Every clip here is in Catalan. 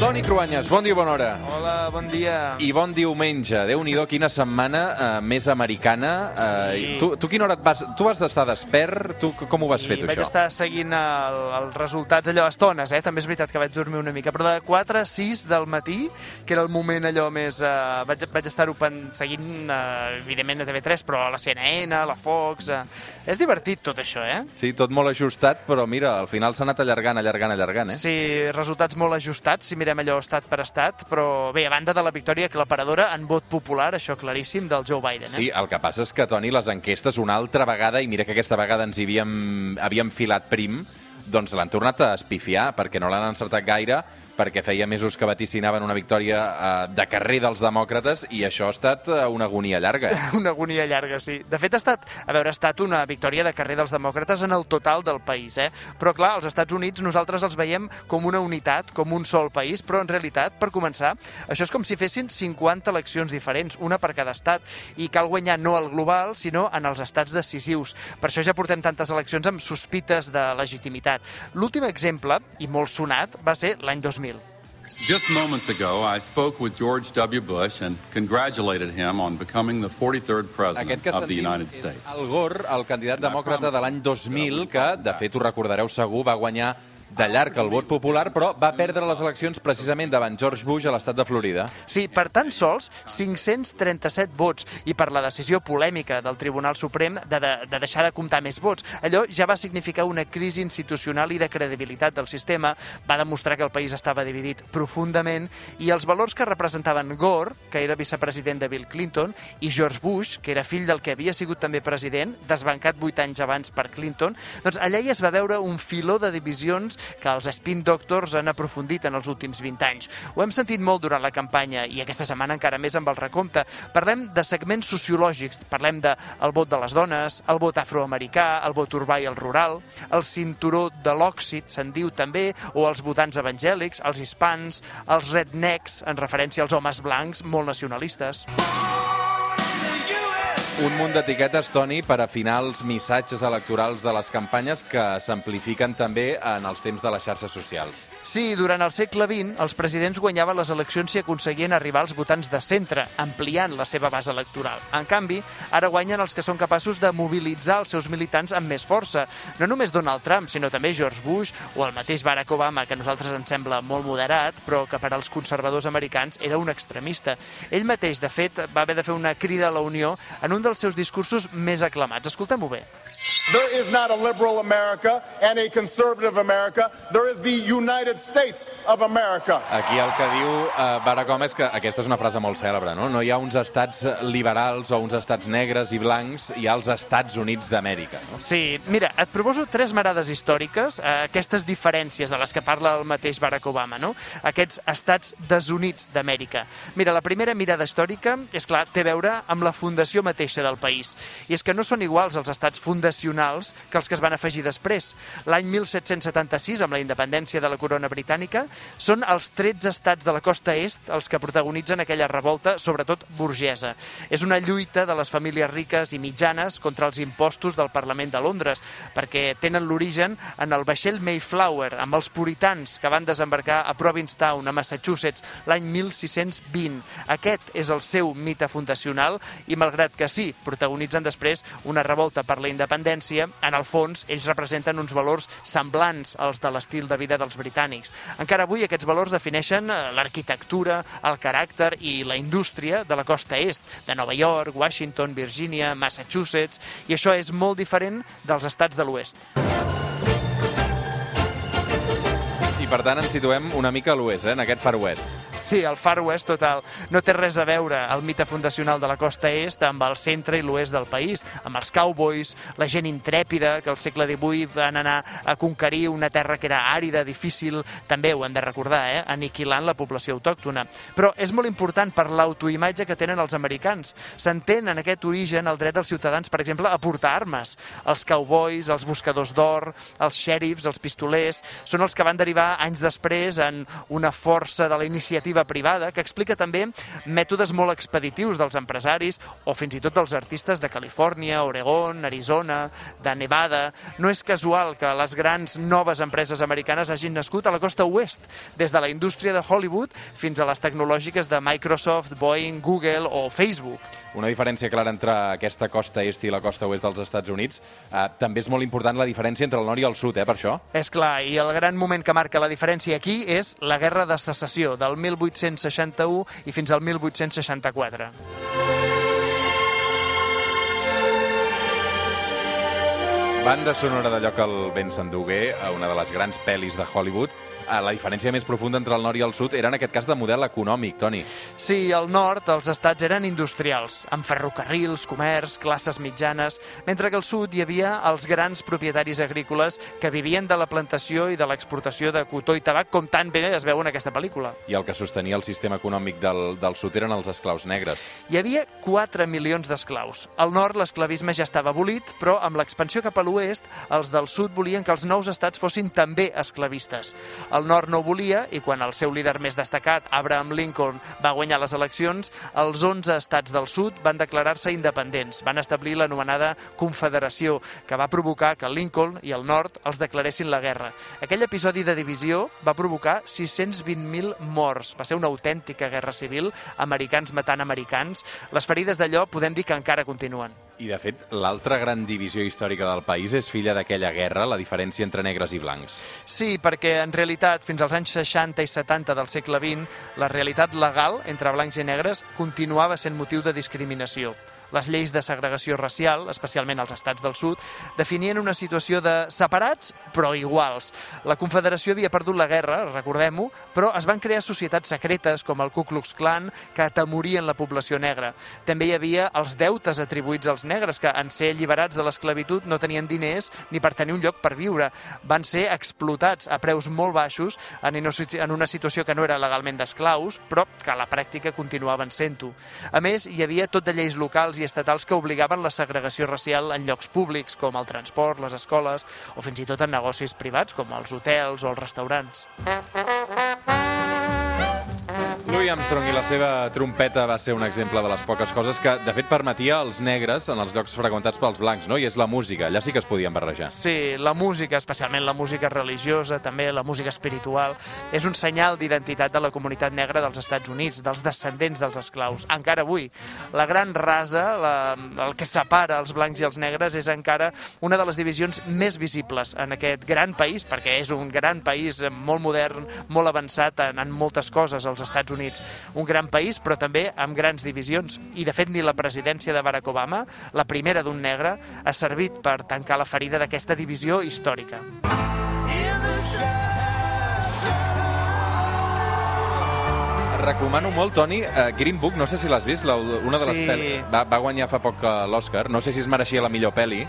Toni Cruanyes, bon dia, bona hora. Hola, bon dia. I bon diumenge. déu nhi quina setmana uh, més americana. Uh, Sí. tu, tu quina hora et vas... Tu vas estar despert? Tu com ho vas sí, fer, tu, vaig això? estar seguint el, els resultats allò a estones, eh? també és veritat que vaig dormir una mica, però de 4 a 6 del matí, que era el moment allò més... Eh, vaig, vaig estar-ho seguint, eh, evidentment, a TV3, però a la CNN, a la Fox... Eh. És divertit tot això, eh? Sí, tot molt ajustat, però mira, al final s'ha anat allargant, allargant, allargant, eh? Sí, resultats molt ajustats, si mirem allò estat per estat, però bé, a banda de la victòria aclaparadora en vot popular, això claríssim, del Joe Biden. Eh? Sí, el que passa és que, Toni, les enquestes una altra vegada, i mira que aquesta vegada ens hi havíem, havíem filat prim, doncs l'han tornat a espifiar, perquè no l'han encertat gaire, perquè feia mesos que vaticinaven una victòria eh, de carrer dels demòcrates i això ha estat eh, una agonia llarga. Eh? Una agonia llarga, sí. De fet, ha estat, a veure, ha estat una victòria de carrer dels demòcrates en el total del país, eh? Però, clar, als Estats Units nosaltres els veiem com una unitat, com un sol país, però en realitat, per començar, això és com si fessin 50 eleccions diferents, una per cada estat, i cal guanyar no al global, sinó en els estats decisius. Per això ja portem tantes eleccions amb sospites de legitimitat. L'últim exemple, i molt sonat, va ser l'any 2000. Just moments ago, I spoke with George W. Bush and congratulated him on becoming the 43rd Aquest president of the sentim United és States. Al Gore, el candidat demòcrata de l'any 2000, que, de fet, ho recordareu segur, va guanyar de llarg el vot popular, però va perdre les eleccions precisament davant George Bush a l'estat de Florida. Sí, per tan sols 537 vots i per la decisió polèmica del Tribunal Suprem de, de, de deixar de comptar més vots. Allò ja va significar una crisi institucional i de credibilitat del sistema, va demostrar que el país estava dividit profundament i els valors que representaven Gore, que era vicepresident de Bill Clinton, i George Bush, que era fill del que havia sigut també president, desbancat vuit anys abans per Clinton, doncs allà ja es va veure un filó de divisions que els spin doctors han aprofundit en els últims 20 anys. Ho hem sentit molt durant la campanya i aquesta setmana encara més amb el recompte. Parlem de segments sociològics, parlem de el vot de les dones, el vot afroamericà, el vot urbà i el rural, el cinturó de l'òxid, se'n diu també, o els votants evangèlics, els hispans, els rednecks, en referència als homes blancs molt nacionalistes. Un munt d'etiquetes, Toni, per afinar els missatges electorals de les campanyes que s'amplifiquen també en els temps de les xarxes socials. Sí, durant el segle XX, els presidents guanyaven les eleccions si aconseguien arribar als votants de centre, ampliant la seva base electoral. En canvi, ara guanyen els que són capaços de mobilitzar els seus militants amb més força. No només Donald Trump, sinó també George Bush o el mateix Barack Obama, que a nosaltres ens sembla molt moderat, però que per als conservadors americans era un extremista. Ell mateix, de fet, va haver de fer una crida a la Unió en un seus discursos més aclamats. Escoltem-ho bé. There is not a liberal America and a conservative America. There is the United States of America. Aquí el que diu eh, Barack Obama és que aquesta és una frase molt cèlebre, no? No hi ha uns estats liberals o uns estats negres i blancs, hi ha els Estats Units d'Amèrica, no? Sí, mira, et proposo tres marades històriques, eh, aquestes diferències de les que parla el mateix Barack Obama, no? Aquests estats desunits d'Amèrica. Mira, la primera mirada històrica, és clar, té a veure amb la fundació mateixa del país. I és que no són iguals els estats fundacionals que els que es van afegir després. L'any 1776, amb la independència de la corona britànica, són els 13 estats de la costa est els que protagonitzen aquella revolta, sobretot burgesa. És una lluita de les famílies riques i mitjanes contra els impostos del Parlament de Londres, perquè tenen l'origen en el vaixell Mayflower, amb els puritans que van desembarcar a Provincetown, a Massachusetts, l'any 1620. Aquest és el seu mite fundacional i, malgrat que sí, protagonitzen després una revolta per la independència, en el fons ells representen uns valors semblants als de l'estil de vida dels britànics. Encara avui aquests valors defineixen eh, l'arquitectura, el caràcter i la indústria de la costa est, de Nova York, Washington, Virgínia, Massachusetts, i això és molt diferent dels estats de l'oest. Per tant ens situem una mica a l'oest, eh, en aquest Far West. Sí, el Far West total. No té res a veure el mite fundacional de la costa est amb el centre i l'oest del país, amb els cowboys, la gent intrèpida que al segle XVIII van anar a conquerir una terra que era àrida, difícil, també ho hem de recordar, eh? aniquilant la població autòctona. Però és molt important per l'autoimatge que tenen els americans. S'entén en aquest origen el dret dels ciutadans, per exemple, a portar armes. Els cowboys, els buscadors d'or, els xèrifs, els pistolers, són els que van derivar anys després en una força de la iniciativa privada que explica també mètodes molt expeditius dels empresaris o fins i tot dels artistes de Califòrnia, Oregon, Arizona, de Nevada. No és casual que les grans noves empreses americanes hagin nascut a la costa oest, des de la indústria de Hollywood fins a les tecnològiques de Microsoft, Boeing, Google o Facebook. Una diferència clara entre aquesta costa est i la costa oest dels Estats Units. Eh, també és molt important la diferència entre el nord i el sud, eh, per això. És clar, i el gran moment que marca la diferència aquí és la Guerra de Secessió, del 1861 i fins al 1864. Banda sonora d'allò que el vent s'endugué, a una de les grans pel·lis de Hollywood, la diferència més profunda entre el nord i el sud era en aquest cas de model econòmic, Toni. Sí, al nord els estats eren industrials, amb ferrocarrils, comerç, classes mitjanes, mentre que al sud hi havia els grans propietaris agrícoles que vivien de la plantació i de l'exportació de cotó i tabac, com tan bé es veu en aquesta pel·lícula. I el que sostenia el sistema econòmic del, del sud eren els esclaus negres. Hi havia 4 milions d'esclaus. Al nord l'esclavisme ja estava abolit, però amb l'expansió cap a l'oest, els del sud volien que els nous estats fossin també esclavistes. El nord no volia i quan el seu líder més destacat, Abraham Lincoln, va guanyar les eleccions, els 11 estats del sud van declarar-se independents. Van establir l'anomenada Confederació, que va provocar que Lincoln i el nord els declaressin la guerra. Aquell episodi de divisió va provocar 620.000 morts. Va ser una autèntica guerra civil, americans matant americans. Les ferides d'allò podem dir que encara continuen. I, de fet, l'altra gran divisió històrica del país és filla d'aquella guerra, la diferència entre negres i blancs. Sí, perquè en realitat, fins als anys 60 i 70 del segle XX, la realitat legal entre blancs i negres continuava sent motiu de discriminació. Les lleis de segregació racial, especialment als estats del sud, definien una situació de separats però iguals. La Confederació havia perdut la guerra, recordem-ho, però es van crear societats secretes com el Ku Klux Klan que atemorien la població negra. També hi havia els deutes atribuïts als negres que, en ser alliberats de l'esclavitud, no tenien diners ni per tenir un lloc per viure. Van ser explotats a preus molt baixos en una situació que no era legalment d'esclaus, però que a la pràctica continuaven sent-ho. A més, hi havia tot de lleis locals i estatals que obligaven la segregació racial en llocs públics, com el transport, les escoles, o fins i tot en negocis privats, com els hotels o els restaurants. Louis Armstrong i la seva trompeta va ser un exemple de les poques coses que, de fet, permetia als negres en els llocs freqüentats pels blancs, no? I és la música, allà sí que es podien barrejar. Sí, la música, especialment la música religiosa, també la música espiritual, és un senyal d'identitat de la comunitat negra dels Estats Units, dels descendents dels esclaus. Encara avui, la gran rasa, la, el que separa els blancs i els negres, és encara una de les divisions més visibles en aquest gran país, perquè és un gran país molt modern, molt avançat en, en moltes coses, als Estats Units Units. Un gran país, però també amb grans divisions. I, de fet, ni la presidència de Barack Obama, la primera d'un negre, ha servit per tancar la ferida d'aquesta divisió històrica. Recomano molt, Toni, uh, Green Book, no sé si l'has vist, la, una de les Sí. pel·lis... Va, va guanyar fa poc uh, l'Oscar, no sé si es mereixia la millor pel·li,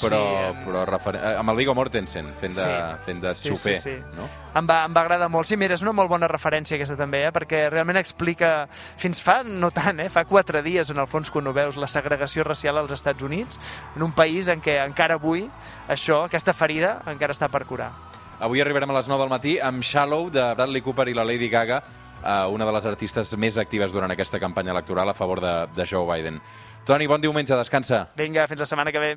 però, Sí, però refer... eh, amb el Viggo Mortensen fent de, Sí. fent de Sí, xofer, sí, sí. no? Em va, em va agradar molt. Sí, mira, és una molt bona referència aquesta també, eh? perquè realment explica, fins fa no tant, eh? fa quatre dies en el fons quan ho veus, la segregació racial als Estats Units, en un país en què encara avui això, aquesta ferida, encara està per curar. Avui arribarem a les 9 del matí amb Shallow de Bradley Cooper i la Lady Gaga, eh, una de les artistes més actives durant aquesta campanya electoral a favor de, de Joe Biden. Toni, bon diumenge, descansa. Vinga, fins la setmana que ve.